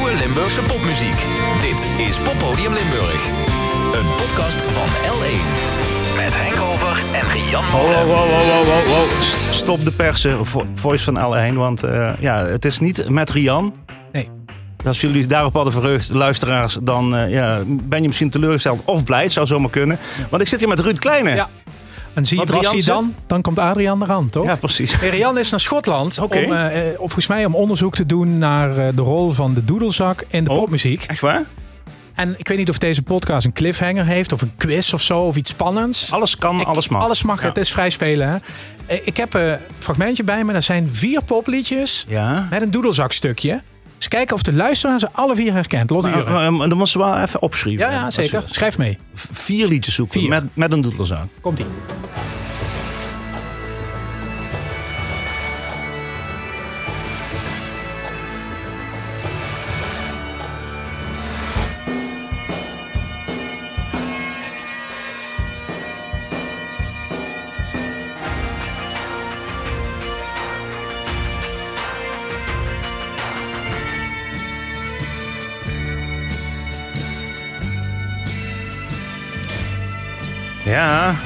nieuwe Limburgse popmuziek. Dit is Poppodium Limburg. Een podcast van L1. Met Henk Over en Jan Wow, Molen. wow, wow, wow, wow, wow, wow. S- Stop de persen, vo- voice van L1. Want eh, ja, het is niet met Rian. Nee. Als jullie daarop hadden verheugd, luisteraars, dan eh, ja, ben je misschien teleurgesteld of blij. Het zou zomaar kunnen. Want ik zit hier met Ruud Kleine. Ja. En zie je Rian dan? Dan komt Adriaan eraan, toch? Ja, precies. Hey, Rian is naar Schotland om, eh, eh, volgens mij om onderzoek te doen naar eh, de rol van de doedelzak in de Oh. popmuziek. Echt waar? En ik weet niet of deze podcast een cliffhanger heeft of een quiz of zo of iets spannends. Alles kan, Ik- alles mag. Alles mag, Ja. het is vrij spelen. Hè? Ik heb een fragmentje bij me. Dat zijn vier popliedjes Ja. met een doedelzakstukje. Kijken of de luisteraar ze alle vier herkent. Lotte Maar, maar, maar dan moest ze wel even opschrijven. Ja, zeker. Schrijf mee. Vier liedjes zoeken Vier. Met, met een doedelzak. Komt-ie. Ja.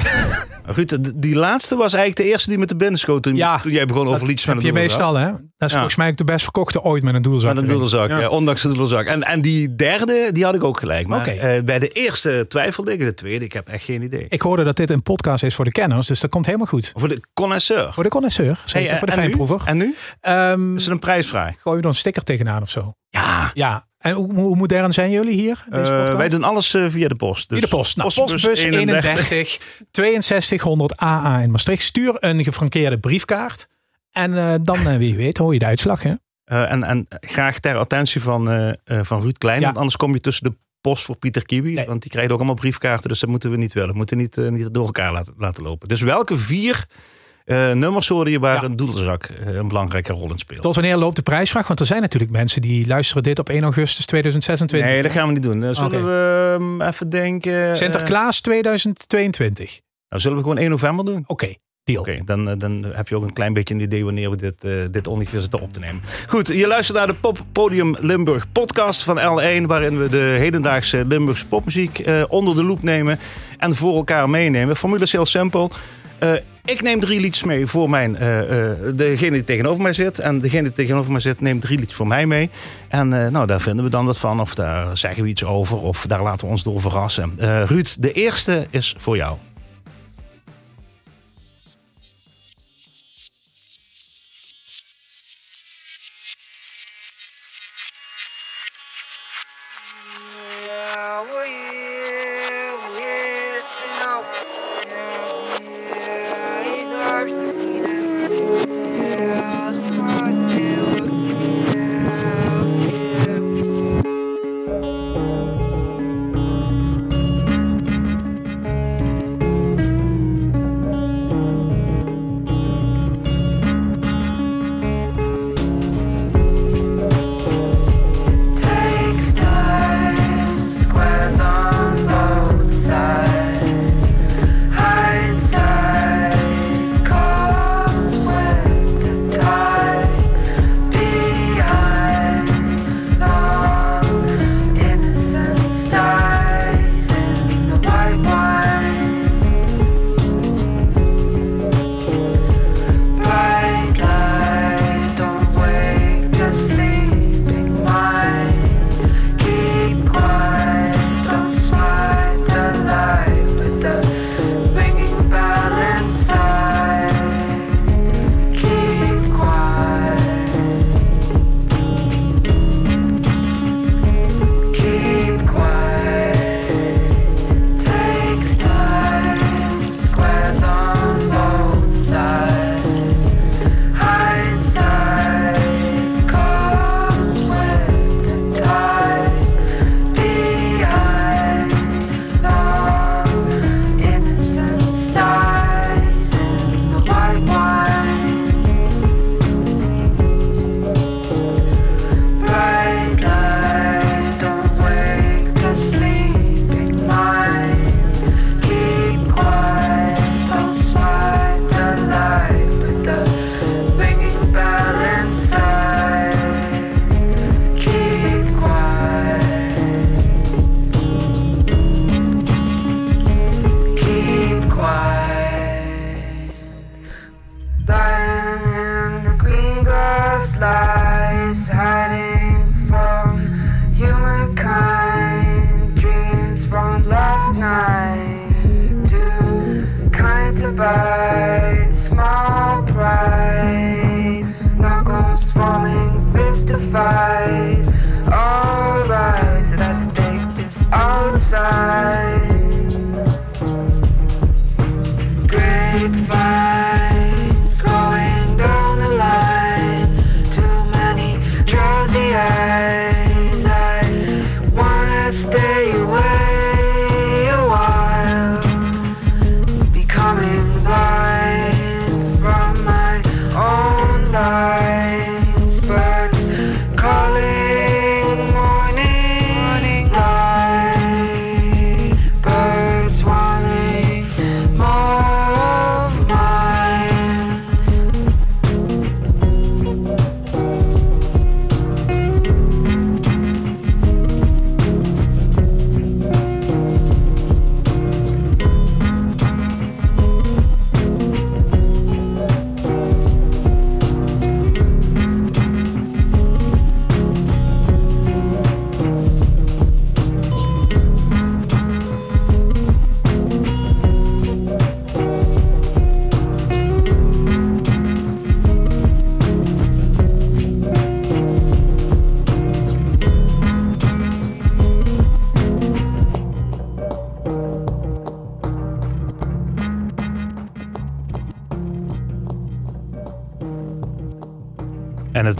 Ruud, die laatste was eigenlijk de eerste die met de binnen schoot toen, Ja, toen jij begon over liedjes met heb een je meestal, hè? Dat is Ja. volgens mij ook de best verkochte ooit met een doedelzak. Met een erin. doedelzak, Ja. ondanks de doedelzak. En, en die derde, die had ik ook gelijk. Maar Oké. eh, bij de eerste twijfelde ik, de tweede, ik heb echt geen idee. Ik hoorde dat dit een podcast is voor de kenners, dus dat komt helemaal goed. Voor de connoisseur. Voor de connoisseur, zeker. Hey, eh, voor de fijnproever. En nu? Ehm Is het een prijsvraag? gooi je er een sticker tegenaan of zo? Ja. Ja. En hoe, hoe modern zijn jullie hier? Eh, wij doen alles eh, via de post. Dus Via de post. Nou, postbus 31 6200 AA in Maastricht. Stuur een gefrankeerde briefkaart. En eh, dan, wie weet, hoor je de uitslag. Hè? En, en graag ter attentie van, van Ruud Klein. Ja. Want anders kom je tussen de post voor Pieter Kiwi. Nee. Want die krijgt ook allemaal briefkaarten. Dus dat moeten we niet willen. We moeten niet, niet door elkaar laten, laten lopen. Dus welke vier eh, nummers hoorde je waar Ja. een doedelzak eh, een belangrijke rol in speelt? Tot wanneer loopt de prijsvraag? Want er zijn natuurlijk mensen die luisteren dit op 1 augustus 2026. Nee, dat gaan we niet doen. Eh, zullen we ehm, even denken... Sinterklaas 2022. nou, zullen we gewoon 1 november doen? Oké, deal. Oké, dan, dan heb je ook een klein beetje een idee wanneer we dit, dit ongeveer zitten op te nemen. Goed, je luistert naar de Pop Podium Limburg podcast van L1, waarin we de hedendaagse Limburgse popmuziek onder de loep nemen en voor elkaar meenemen. Formule is heel simpel. Ik neem drie liedjes mee voor mijn, eh, degene die tegenover mij zit. En degene die tegenover mij zit neemt drie liedjes voor mij mee. En eh, nou, daar vinden we dan wat van. Of daar zeggen we iets over. Of daar laten we ons door verrassen. Ruud, de eerste is voor jou.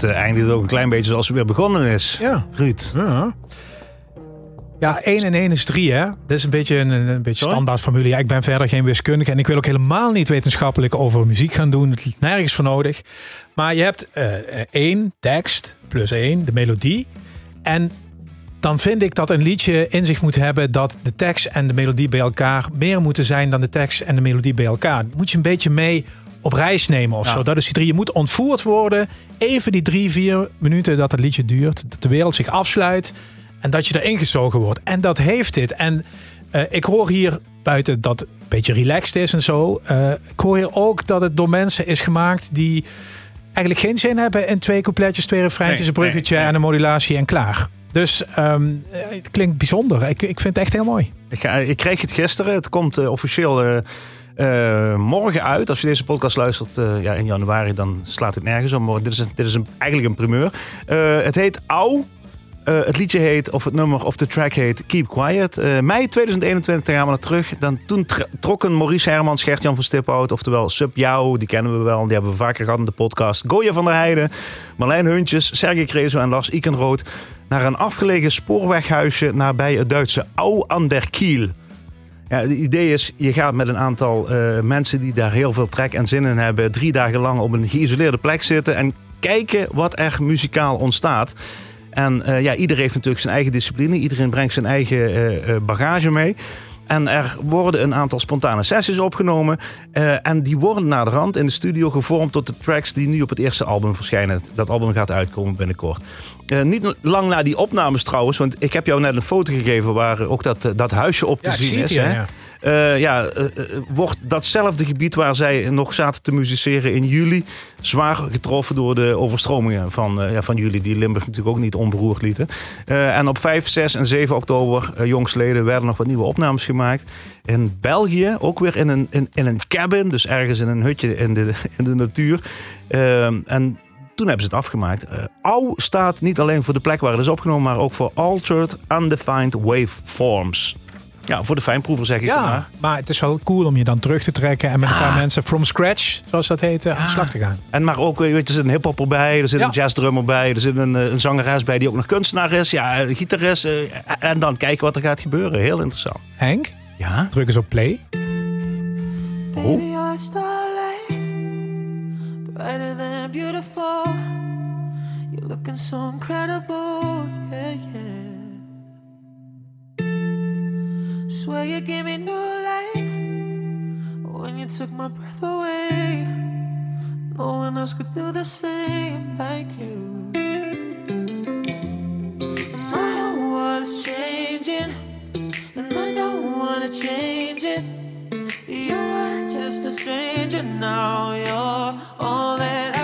Het uh, eindigt ook een klein beetje zoals het weer begonnen is. Ja. Ruud. Ja. Ja, 1 en 1 is 3, hè? Dat is een beetje een, een beetje Sorry? standaard formule. Ja, ik ben verder geen wiskundige en ik wil ook helemaal niet wetenschappelijk over muziek gaan doen. Het is nergens voor nodig. Maar je hebt eh 1 tekst plus 1, de melodie. En dan vind ik dat een liedje in zich moet hebben dat de tekst en de melodie bij elkaar meer moeten zijn dan de tekst en de melodie bij elkaar. Moet je een beetje mee op reis nemen of Ja. zo. Dat is die drie. Je moet ontvoerd worden. Even die drie, vier minuten dat het liedje duurt. Dat de wereld zich afsluit. En dat je erin gezogen wordt. En dat heeft dit. En eh, ik hoor hier buiten dat het een beetje relaxed is en zo. eh, ik hoor hier ook dat het door mensen is gemaakt die eigenlijk geen zin hebben in twee coupletjes, twee refreintjes, Nee, een bruggetje nee, nee. en een modulatie en klaar. Dus ehm, eh, het klinkt bijzonder. Ik, ik vind het echt heel mooi. Ik, ga, ik kreeg het gisteren. Het komt eh, officieel eh, morgen uit. Als je deze podcast luistert eh, ja, in januari, dan slaat het nergens om. Maar dit is, is een, eigenlijk een primeur. Eh, het heet Au. Het liedje heet, of het nummer of de track heet Keep Quiet. Mei 2021 gaan we naar terug. Dan, toen tr- trokken Maurice Hermans, Gert-Jan van Stiphout, oftewel Sub Jou, die kennen we wel. Die hebben we vaker gehad in de podcast. Goya van der Heijden, Marlijn Huntjes, Sergej Krezo en Lars Ikenrood naar een afgelegen spoorweghuisje nabij het Duitse Au an der Kiel. Ja, het idee is, je gaat met een aantal eh, mensen die daar heel veel trek en zin in hebben, drie dagen lang op een geïsoleerde plek zitten en kijken wat er muzikaal ontstaat. En eh, ja, iedereen heeft natuurlijk zijn eigen discipline, iedereen brengt zijn eigen eh, bagage mee. En er worden een aantal spontane sessies opgenomen. eh, en die worden naar de rand in de studio gevormd tot de tracks die nu op het eerste album verschijnen. Dat album gaat uitkomen binnenkort. Eh, niet lang na die opnames trouwens, want ik heb jou net een foto gegeven waar ook dat, eh, dat huisje op te Ja, zien het is. hè? ja. Eh, ja, eh, eh, wordt datzelfde gebied waar zij nog zaten te musiceren in juli zwaar getroffen door de overstromingen van, eh, ja, van juli, die Limburg natuurlijk ook niet onberoerd lieten. En op 5, 6 en 7 oktober, jongsleden, werden nog wat nieuwe opnames gemaakt. In België, ook weer in een, in, in een cabin, dus ergens in een hutje in de, in de natuur. En toen hebben ze het afgemaakt. AU staat niet alleen voor de plek waar het is opgenomen, maar ook voor Altered Undefined Waveforms. Ja, voor de fijnproever zeg ik het maar. Ja, maar het is wel cool om je dan terug te trekken en met een paar mensen from scratch, zoals dat heet, eh, aan de slag te gaan. En maar ook, weet je, er zit een hiphopper bij, er zit Ja. een jazzdrummer bij, er zit een, eh, een zangeres bij die ook nog kunstenaar is, ja, een gitarist. eh, en dan kijken wat er gaat gebeuren. Heel interessant. Henk, Ja? druk eens op play. Brighter than beautiful. You're looking so incredible, yeah, yeah. Swear you gave me new life when you took my breath away. No one else could do the same like you. My world is changing, and I don't wanna change it. You were just a stranger, now you're all that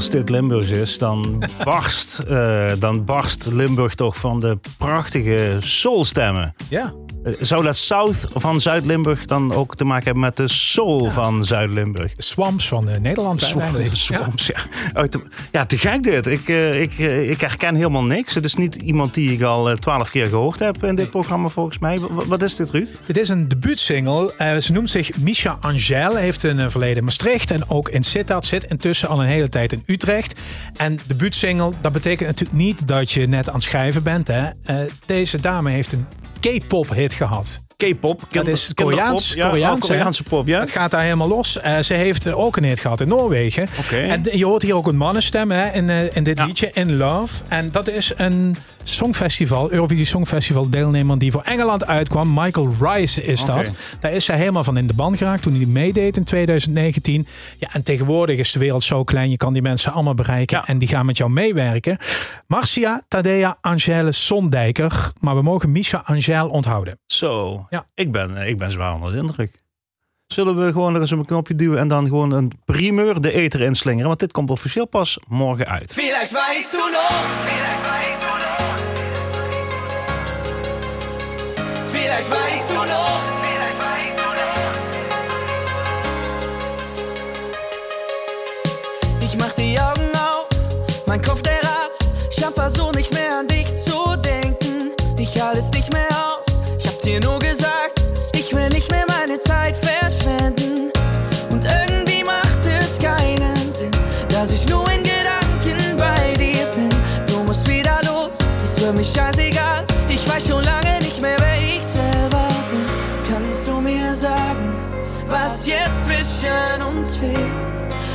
Als dit Limburgs is, dan barst, eh, dan barst Limburg toch van de prachtige soulstemmen. Ja. Eh, Zou dat South van Zuid-Limburg dan ook te maken hebben met de soul van Zuid-Limburg? Swamps van eh, Nederland. uiteindelijk. Swamps, ja. Uit de- ja, te gek dit. Ik, eh, ik, eh, ik herken helemaal niks. Het is niet iemand die ik al eh, twaalf keer gehoord heb in dit programma volgens mij. W- wat is dit, Ruud? Dit is een debuutsingle. Eh, ze noemt zich Misha Angel. Heeft een eh, verleden in Maastricht en ook in Sittard. Zit intussen al een hele tijd in Utrecht. En debuutsingle, dat betekent natuurlijk niet dat je net aan het schrijven bent. Hè. Eh, deze dame heeft een K-pop hit gehad. K-pop. Dat is. Koreaans, Ja, Koreaans, oh, hè? Koreaanse pop, ja. Het gaat daar helemaal los. Eh, ze heeft eh, ook een hit gehad in Noorwegen. En je hoort hier ook een mannenstem hè, in, eh, in dit Ja. liedje, In Love. En dat is een songfestival, Eurovisie Songfestival deelnemer die voor Engeland uitkwam. Michael Rice is dat. Daar is zij helemaal van in de band geraakt toen hij meedeed in 2019. Ja, en tegenwoordig is de wereld zo klein, je kan die mensen allemaal bereiken. Ja. En die gaan met jou meewerken. Marcia Tadea Angèle Sondijker. Maar we mogen Misha Angel onthouden. Zo, Ja. ik, ben, eh, ik ben zwaar onder de indruk. Zullen we gewoon nog eens op een knopje duwen en dan gewoon een primeur de eter inslingeren? Want dit komt officieel pas morgen uit. Vielleicht weißt du noch. Vielleicht weißt du noch. Ich mach die Augen auf, mein Kopf der rast. Ich hab versucht nicht mehr an dich zu denken. Ich halte es nicht mehr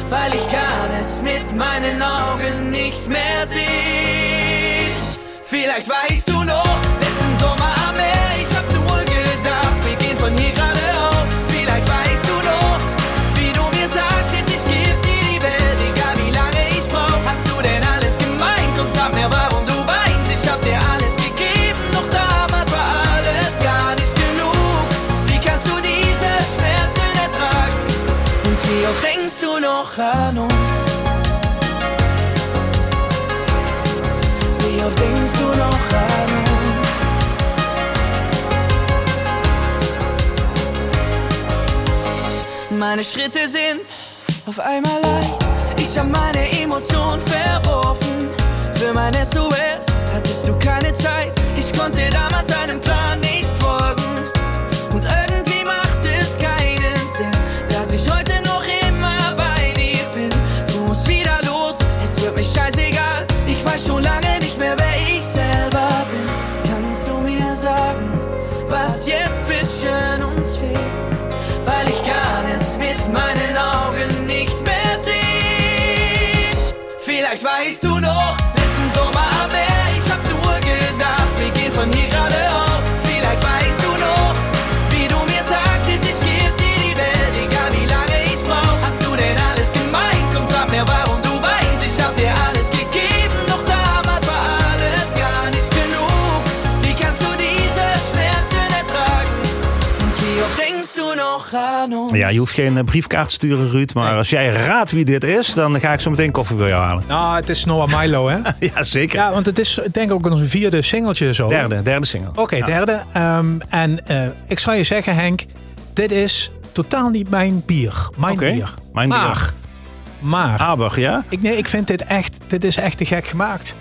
Weil ich kann es mit meinen Augen nicht mehr sehen. Vielleicht weißt du noch, Meine Schritte sind auf einmal leicht. Ich hab meine Emotionen verworfen. Für mein SOS hattest du keine Zeit. Ich konnte damals deinem uns? Ja, je hoeft geen eh, briefkaart te sturen, Ruud. Maar als jij raadt wie dit is, dan ga ik zo meteen koffie voor jou halen. Nou, het is Noah Milo, hè? Ja, zeker. Ja, want het is denk ik ook onze vierde singeltje zo. Derde, derde single. Oké, Ja. derde. Ehm, en eh, ik zou je zeggen, Henk, dit is totaal niet mijn bier. Mijn bier. mijn maar, bier. Maar, Aber, ja? ik, nee, ik vind dit echt, dit is echt te gek gemaakt.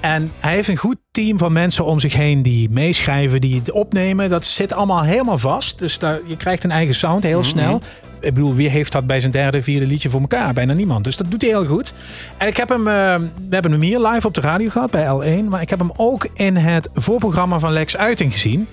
En hij heeft een goed team van mensen om zich heen die meeschrijven, die het opnemen. Dat zit allemaal helemaal vast. Dus daar, je krijgt een eigen sound heel snel. Ik bedoel, wie heeft dat bij zijn derde, vierde liedje voor elkaar? Bijna niemand. Dus dat doet hij heel goed. En ik heb hem, eh, we hebben hem hier live op de radio gehad bij L1. Maar ik heb hem ook in het voorprogramma van Lex Uiting gezien.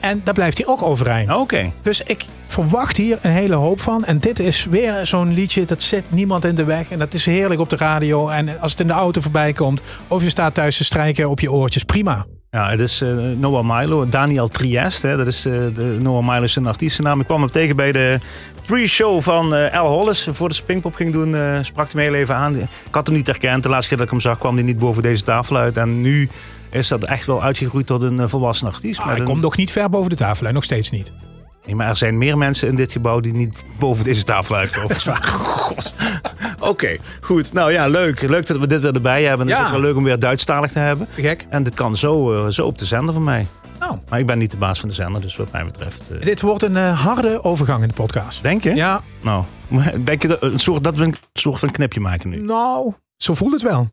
En daar blijft hij ook overeind. Oké. Dus ik verwacht hier een hele hoop van. En dit is weer zo'n liedje, dat zit niemand in de weg. En dat is heerlijk op de radio. En als het in de auto voorbij komt, of je staat thuis te strijken op je oortjes, prima. Ja, het is eh, Noah Milo, Daniel Trieste. Hè? Dat is eh, de Noah Milo zijn artiestennaam. Ik kwam hem tegen bij de pre-show van eh Al Hollis. Voor de Springpop ging doen, eh, sprak hij me heel even aan. Ik had hem niet herkend. De laatste keer dat ik hem zag, kwam hij niet boven deze tafel uit. En nu is dat echt wel uitgegroeid tot een eh, volwassen artiest. Maar Met hij een- komt nog niet ver boven de tafel. En nog steeds niet. Nee, maar er zijn meer mensen in dit gebouw die niet boven deze tafel uitkomen. Dat is waar. Oké, goed. Nou ja, leuk. Leuk dat we dit weer erbij hebben. Het is Ja. ook wel leuk om weer Duitsstalig te hebben. Gek. En dit kan zo, zo op de zender van mij. Nou, Maar ik ben niet de baas van de zender, dus wat mij betreft... eh, dit wordt een eh, harde overgang in de podcast. Denk je? Ja, Nou, denk je dat, een soort, dat we een soort van knipje maken nu? nou, zo voelt het wel.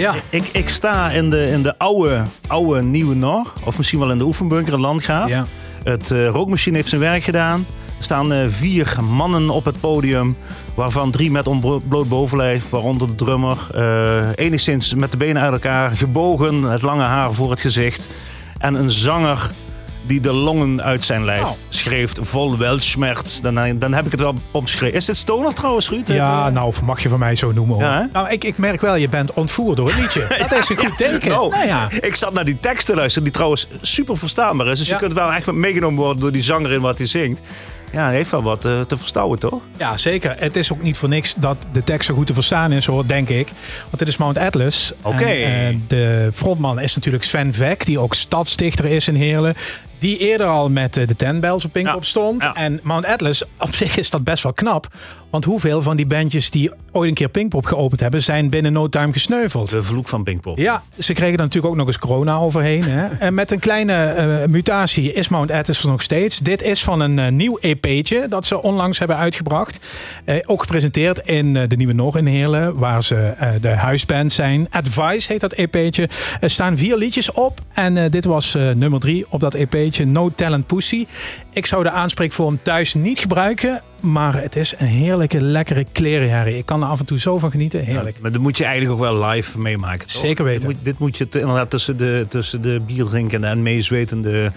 Ja. Ik, ik sta in de, in de oude, oude Nieuwe Nor. Of misschien wel in de oefenbunker in Landgraaf. Ja. Het eh, rookmachine heeft zijn werk gedaan. Er staan eh, vier mannen op het podium. Waarvan drie met ontbloot bovenlijf. Waaronder de drummer. eh, enigszins met de benen uit elkaar. Gebogen. Het lange haar voor het gezicht. En een zanger die de longen uit zijn lijf Nou. schreef. Vol welschmerz. Dan, dan heb ik het wel opgeschreven. Is dit stoner trouwens, Ruud? Ja, nou, mag je van mij zo noemen hoor. Ja, nou, ik, ik merk wel, je bent ontvoerd door het liedje. Dat is een goed teken. Oh, Nou ja. Ik zat naar die tekst te luisteren, die trouwens super verstaanbaar is. Dus je kunt wel echt meegenomen worden door die zanger in wat hij zingt. Ja, hij heeft wel wat eh, te verstouwen, toch? ja, zeker. Het is ook niet voor niks dat de tekst zo goed te verstaan is hoor, denk ik. Want het is Mount Atlas. Oké. En, eh, de frontman is natuurlijk Sven Vek, die ook stadsdichter is in Heerlen. Die eerder al met eh, de Ten Bells op Pinkpop Ja, stond. ja. En Mount Atlas, op zich is dat best wel knap. Want hoeveel van die bandjes die ooit een keer Pinkpop geopend hebben... zijn binnen no time gesneuveld. De vloek van Pinkpop. Ja, ze kregen er natuurlijk ook nog eens corona overheen. Hè? En met een kleine eh, mutatie is Mount Atlas er nog steeds. Dit is van een eh, nieuw EP'tje dat ze onlangs hebben uitgebracht. Ook gepresenteerd in de Nieuwe Noor in Heerlen, waar ze de huisband zijn. Advice heet dat EP'tje. Er staan vier liedjes op en dit was nummer drie op dat EP'tje. No Talent Pussy. Ik zou de aanspreekvorm thuis niet gebruiken. Maar het is een heerlijke, lekkere klerenherrie. Ik kan er af en toe zo van genieten. Heerlijk. Maar dat moet je eigenlijk ook wel live meemaken. toch? Zeker weten. Dit moet, dit moet je inderdaad tussen de, tussen de bierdrinkende en meezwetende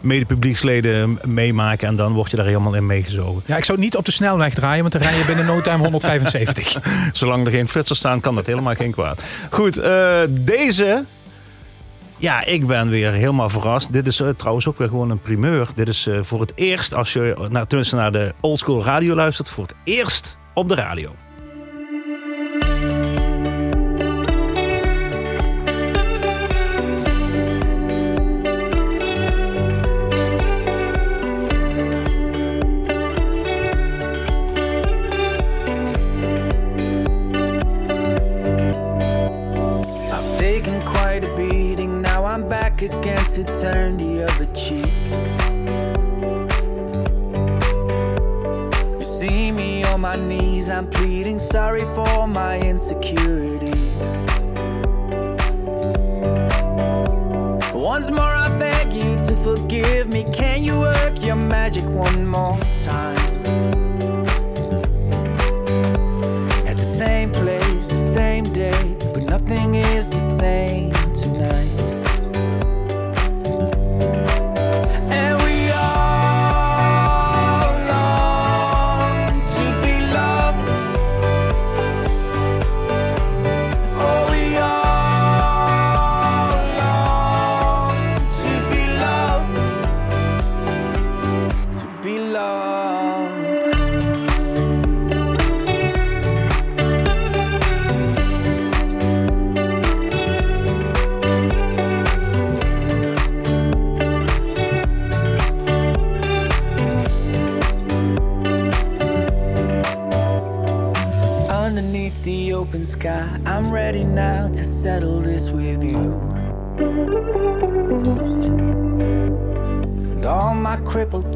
mede-publieksleden meemaken. En dan word je daar helemaal in meegezogen. Ja, ik zou niet op de snelweg draaien, want dan rij je binnen no time 175. Zolang er geen flitsers staan, kan dat helemaal geen kwaad. Goed, eh, deze. Ja, ik ben weer helemaal verrast. Dit is eh, trouwens ook weer gewoon een primeur. Dit is eh, voor het eerst, als je naar, tenminste naar de oldschool radio luistert, voor het eerst op de radio.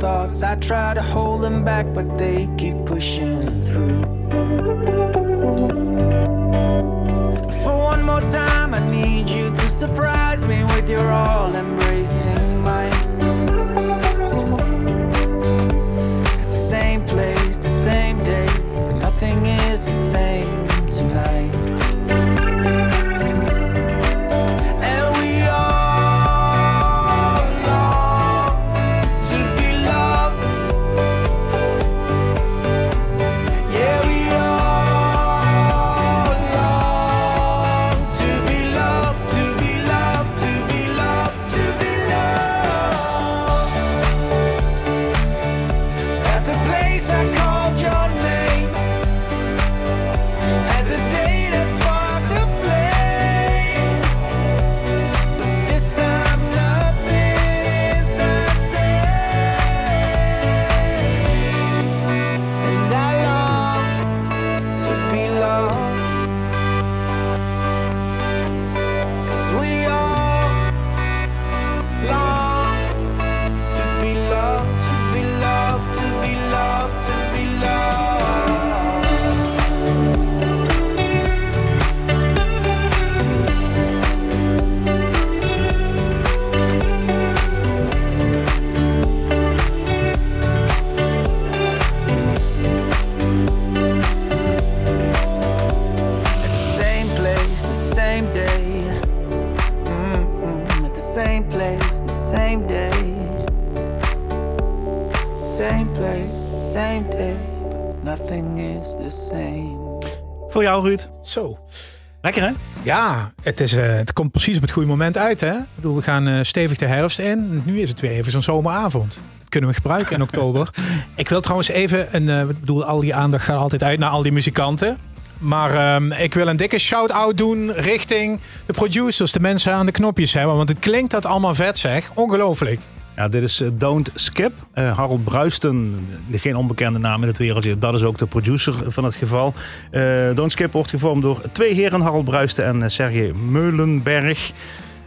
Thoughts, I try to hold them back, but they keep pushing through. For one more time, I need you to surprise me with your all jou, Ruud. Zo. Lekker, hè? Ja, het, is, eh, het komt precies op het goede moment uit. Hè? Ik bedoel, we gaan eh, stevig de herfst in. Nu is het weer even zo'n zomeravond. Dat kunnen we gebruiken in oktober. Ik wil trouwens even, een, ik bedoel, al die aandacht gaat altijd uit naar al die muzikanten. Maar ehm, ik wil een dikke shout-out doen richting de producers, de mensen aan de knopjes hebben. Want het klinkt dat allemaal vet zeg. Ongelooflijk. Ja, dit is eh, Don't Skip. Eh, Harold Bruisten, geen onbekende naam in het wereldje. Dat is ook de producer van het geval. Eh, Don't Skip wordt gevormd door twee heren, Harold Bruisten en Sergej Meulenberg.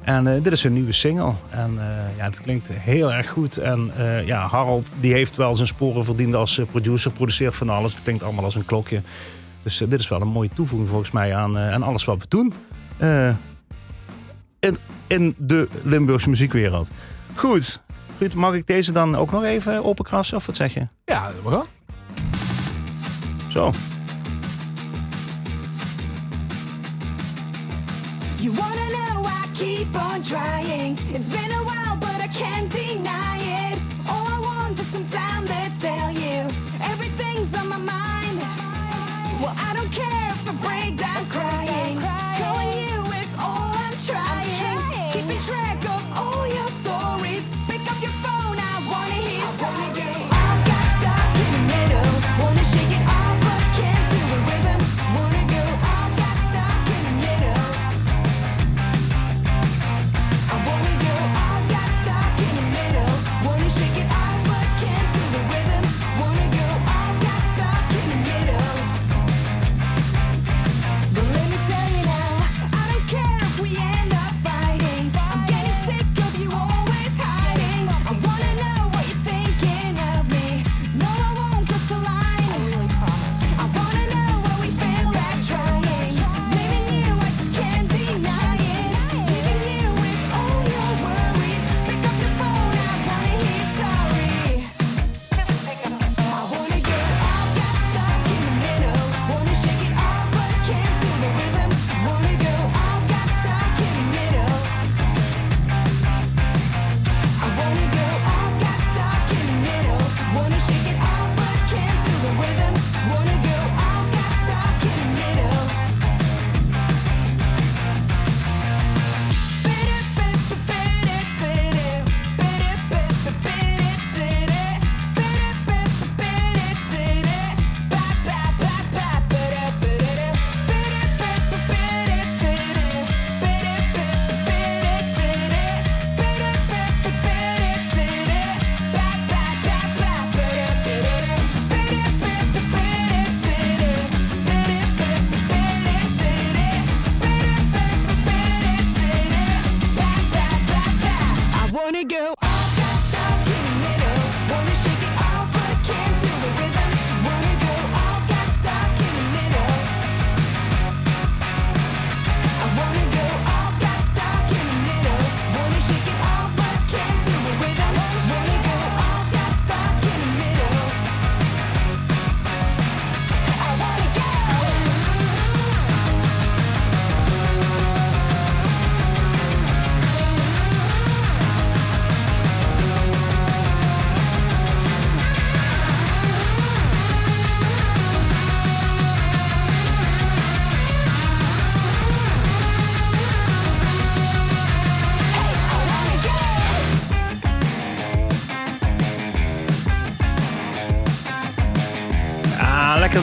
En dit is een nieuwe single. En ja, het klinkt heel erg goed. En ja, Harold die heeft wel zijn sporen verdiend als producer. Produceert van alles. Het klinkt allemaal als een klokje. Dus dit is wel een mooie toevoeging volgens mij aan, aan alles wat we doen. in, in de Limburgse muziekwereld. Goed. Ruud, mag ik deze dan ook nog even openkrassen? Of wat zeg je? Ja, we gaan. Zo. You wanna know I keep on trying. It's been a while, but I can't deny it. All I want is some time to tell you everything's on my mind. Well, I don't care if I break down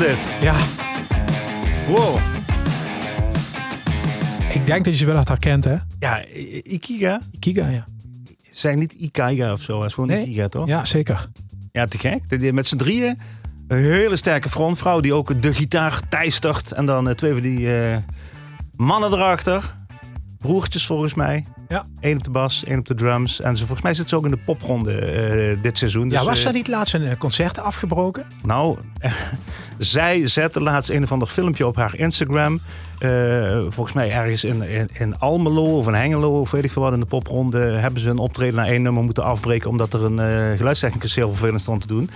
dit. Ja, Wow. ik denk dat je ze wel had herkend, hè? Ja, I- Ikiga. Kiga, ja. Zijn niet Ikaiga of zo. Het is gewoon Nee. Ikiga, toch? Ja, zeker. Ja, te gek. Die- die Met z'n drieën. Een hele sterke frontvrouw die ook de gitaar teistert. En dan eh, twee van die eh, mannen erachter. Broertjes volgens mij. Ja. Eén op de bas, één op de drums. En ze, volgens mij zit ze ook in de popronde eh, dit seizoen. ja, Dus, was eh, daar niet laatst een eh, concert afgebroken? Nou, zij zette laatst een of ander filmpje op haar Instagram. Eh, volgens mij ergens in, in, in Almelo of in Hengelo of weet ik veel wat in de popronde... hebben ze een optreden naar één nummer moeten afbreken... omdat er een eh geluidstechnicus heel vervelend stond te doen.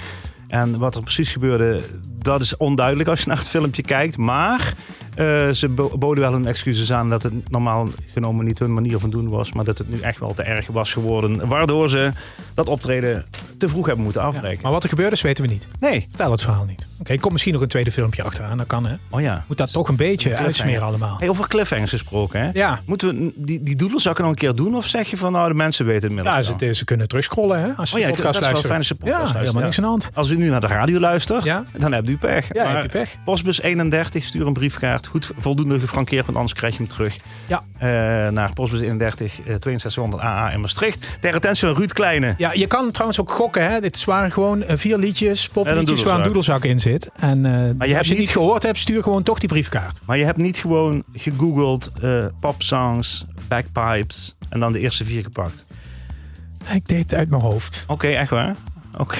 En wat er precies gebeurde, dat is onduidelijk als je naar het filmpje kijkt. Maar eh, ze bo- boden wel hun excuses aan dat het normaal genomen niet hun manier van doen was. Maar dat het nu echt wel te erg was geworden. Waardoor ze dat optreden te vroeg hebben moeten Ja. afbreken. Maar wat er gebeurd is, weten we niet. Nee. Vertel het verhaal niet. Oké, komt misschien nog een tweede filmpje achteraan. Dat kan, hè? Oh ja. Moet dat toch een beetje uitsmeren allemaal. Hey, over cliffhangers gesproken, hè? Ja. Moeten we die, die doedelzakken nog een keer doen? Of zeg je van, nou, de mensen weten het Ja, inmiddels ze, wel? ze kunnen terugscrollen, hè? Als ze Oh ja, podcast dat is wel fijn je podcast Ja, helemaal ja. niks aan de hand. Als u nu naar de radio luistert, Ja. dan hebt u pech. Ja, Maar u pech. Postbus 31, stuur een briefkaart goed voldoende gefrankeerd, want anders krijg je hem terug Ja. eh, naar postbus 31 eh 6200 AA in Maastricht. Ter attentie van Ruud Kleine. Ja, je kan trouwens ook gokken. Hè? Dit waren gewoon eh, vier liedjes, popliedjes waar een doedelzak. in zit. En eh, hebt als je het niet- gehoord hebt, stuur gewoon toch die briefkaart. Maar je hebt niet gewoon gegoogeld popsongs, bagpipes en dan de eerste vier gepakt. Ik deed het uit mijn hoofd. Oké, echt waar? Oké.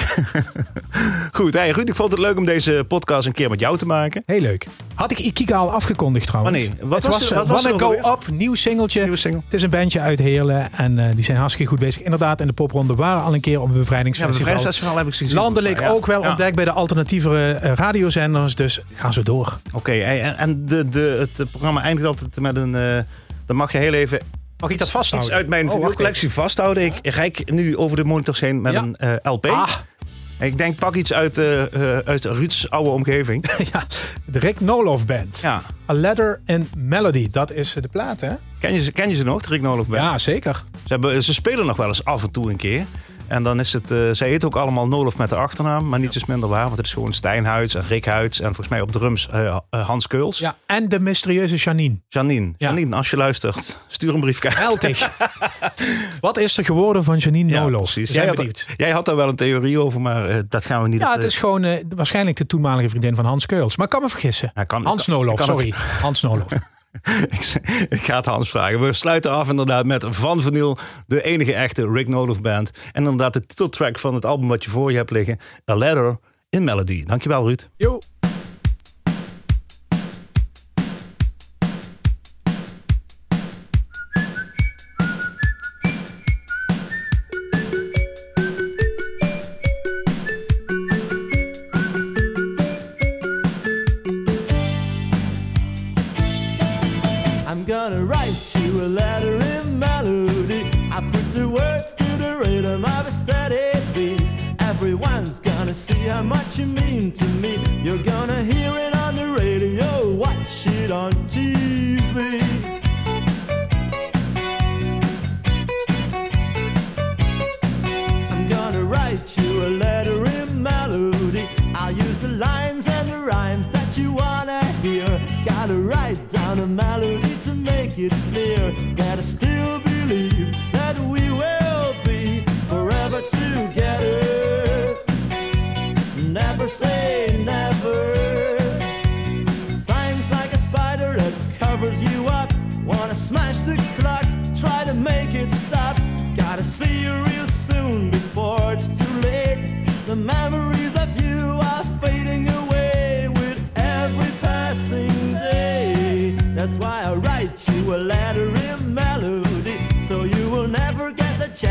Goed, hey, Ruud, ik vond het leuk om deze podcast een keer met jou te maken. Heel leuk. Had ik Ikika al afgekondigd trouwens. Wanneer? Wat het was was, wat was Go? Up, nieuw singeltje. Nieuwe single. Het is een bandje uit Heerlen en eh, die zijn hartstikke goed bezig. Inderdaad, in de popronde waren al een keer op een Ja, het bevrijdingsfestival. Bevrijdingsfestival heb ik gezien. Landelijk Ja. ook wel Ja. ontdekt bij de alternatievere eh, radiozenders. Dus ga zo door. Oké, hey, en, en de, de, het programma eindigt altijd met een... eh, dan mag je heel even Mag ik dat vasthouden? iets uit mijn Oh, vinylcollectie vasthouden. Ik reik nu over de monitors heen met een eh, LP. Ah, Ik denk, pak iets uit, eh, uit Ruud's oude omgeving. ja, de Rick Nolof Band. ja. A Letter and Melody. Dat is de plaat, hè? Ken je, ze- ken je ze nog, de Rick Nolof Band? Ja, zeker. Ze, hebben, ze spelen nog wel eens af en toe een keer. En dan is het, eh zij heet ook allemaal Nolof met de achternaam, maar niets is minder waar, want het is gewoon Stijn Huids en Rick Huids en volgens mij op drums eh, eh, Hans Keuls. Ja, en de mysterieuze Janine. Janine, Ja. Janine, als je luistert, stuur een briefkaart. Eltig. Wat is er geworden van Janine Ja, Nolof? precies. Jij had, jij had daar wel een theorie over, maar dat gaan we niet... Ja, het is gewoon waarschijnlijk de toenmalige vriendin van Hans Keuls. Maar ik kan me vergissen. Kan- Hans Nolof, sorry. Hans Nolof. ik, ga het Hans vragen. We sluiten af inderdaad met Van Vanil, de enige echte Rick Nolof band. En inderdaad de titeltrack van het album wat je voor je hebt liggen, A Letter in Melody. Dankjewel Ruud. Yo.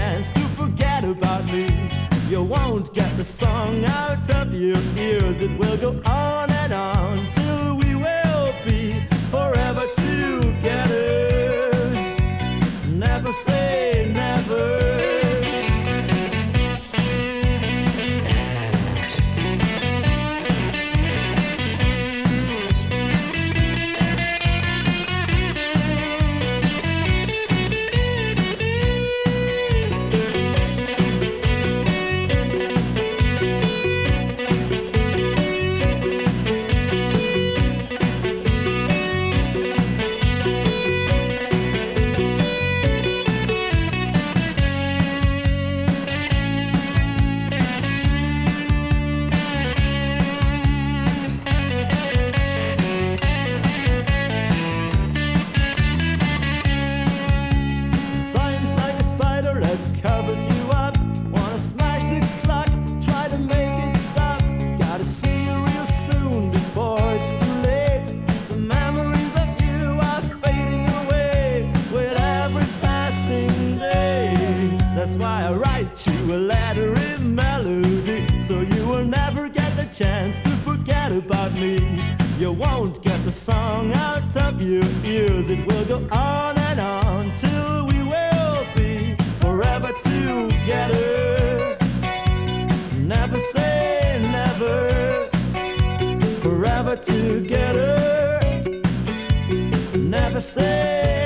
Chance to forget about me. You won't get the song out of your ears. It will go on and on you a letter in melody, so you will never get the chance to forget about me. You won't get the song out of your ears. It will go on and on till we will be forever together. Never say never. Forever together. Never say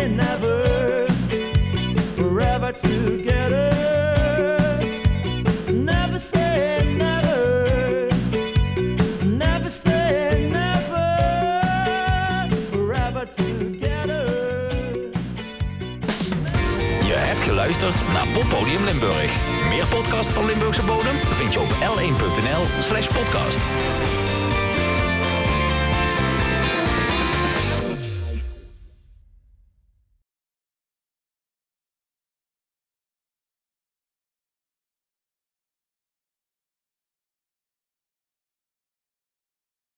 geluisterd naar Poppodium Limburg. Meer podcast van Limburgse bodem vind je op l1.nl slash podcast.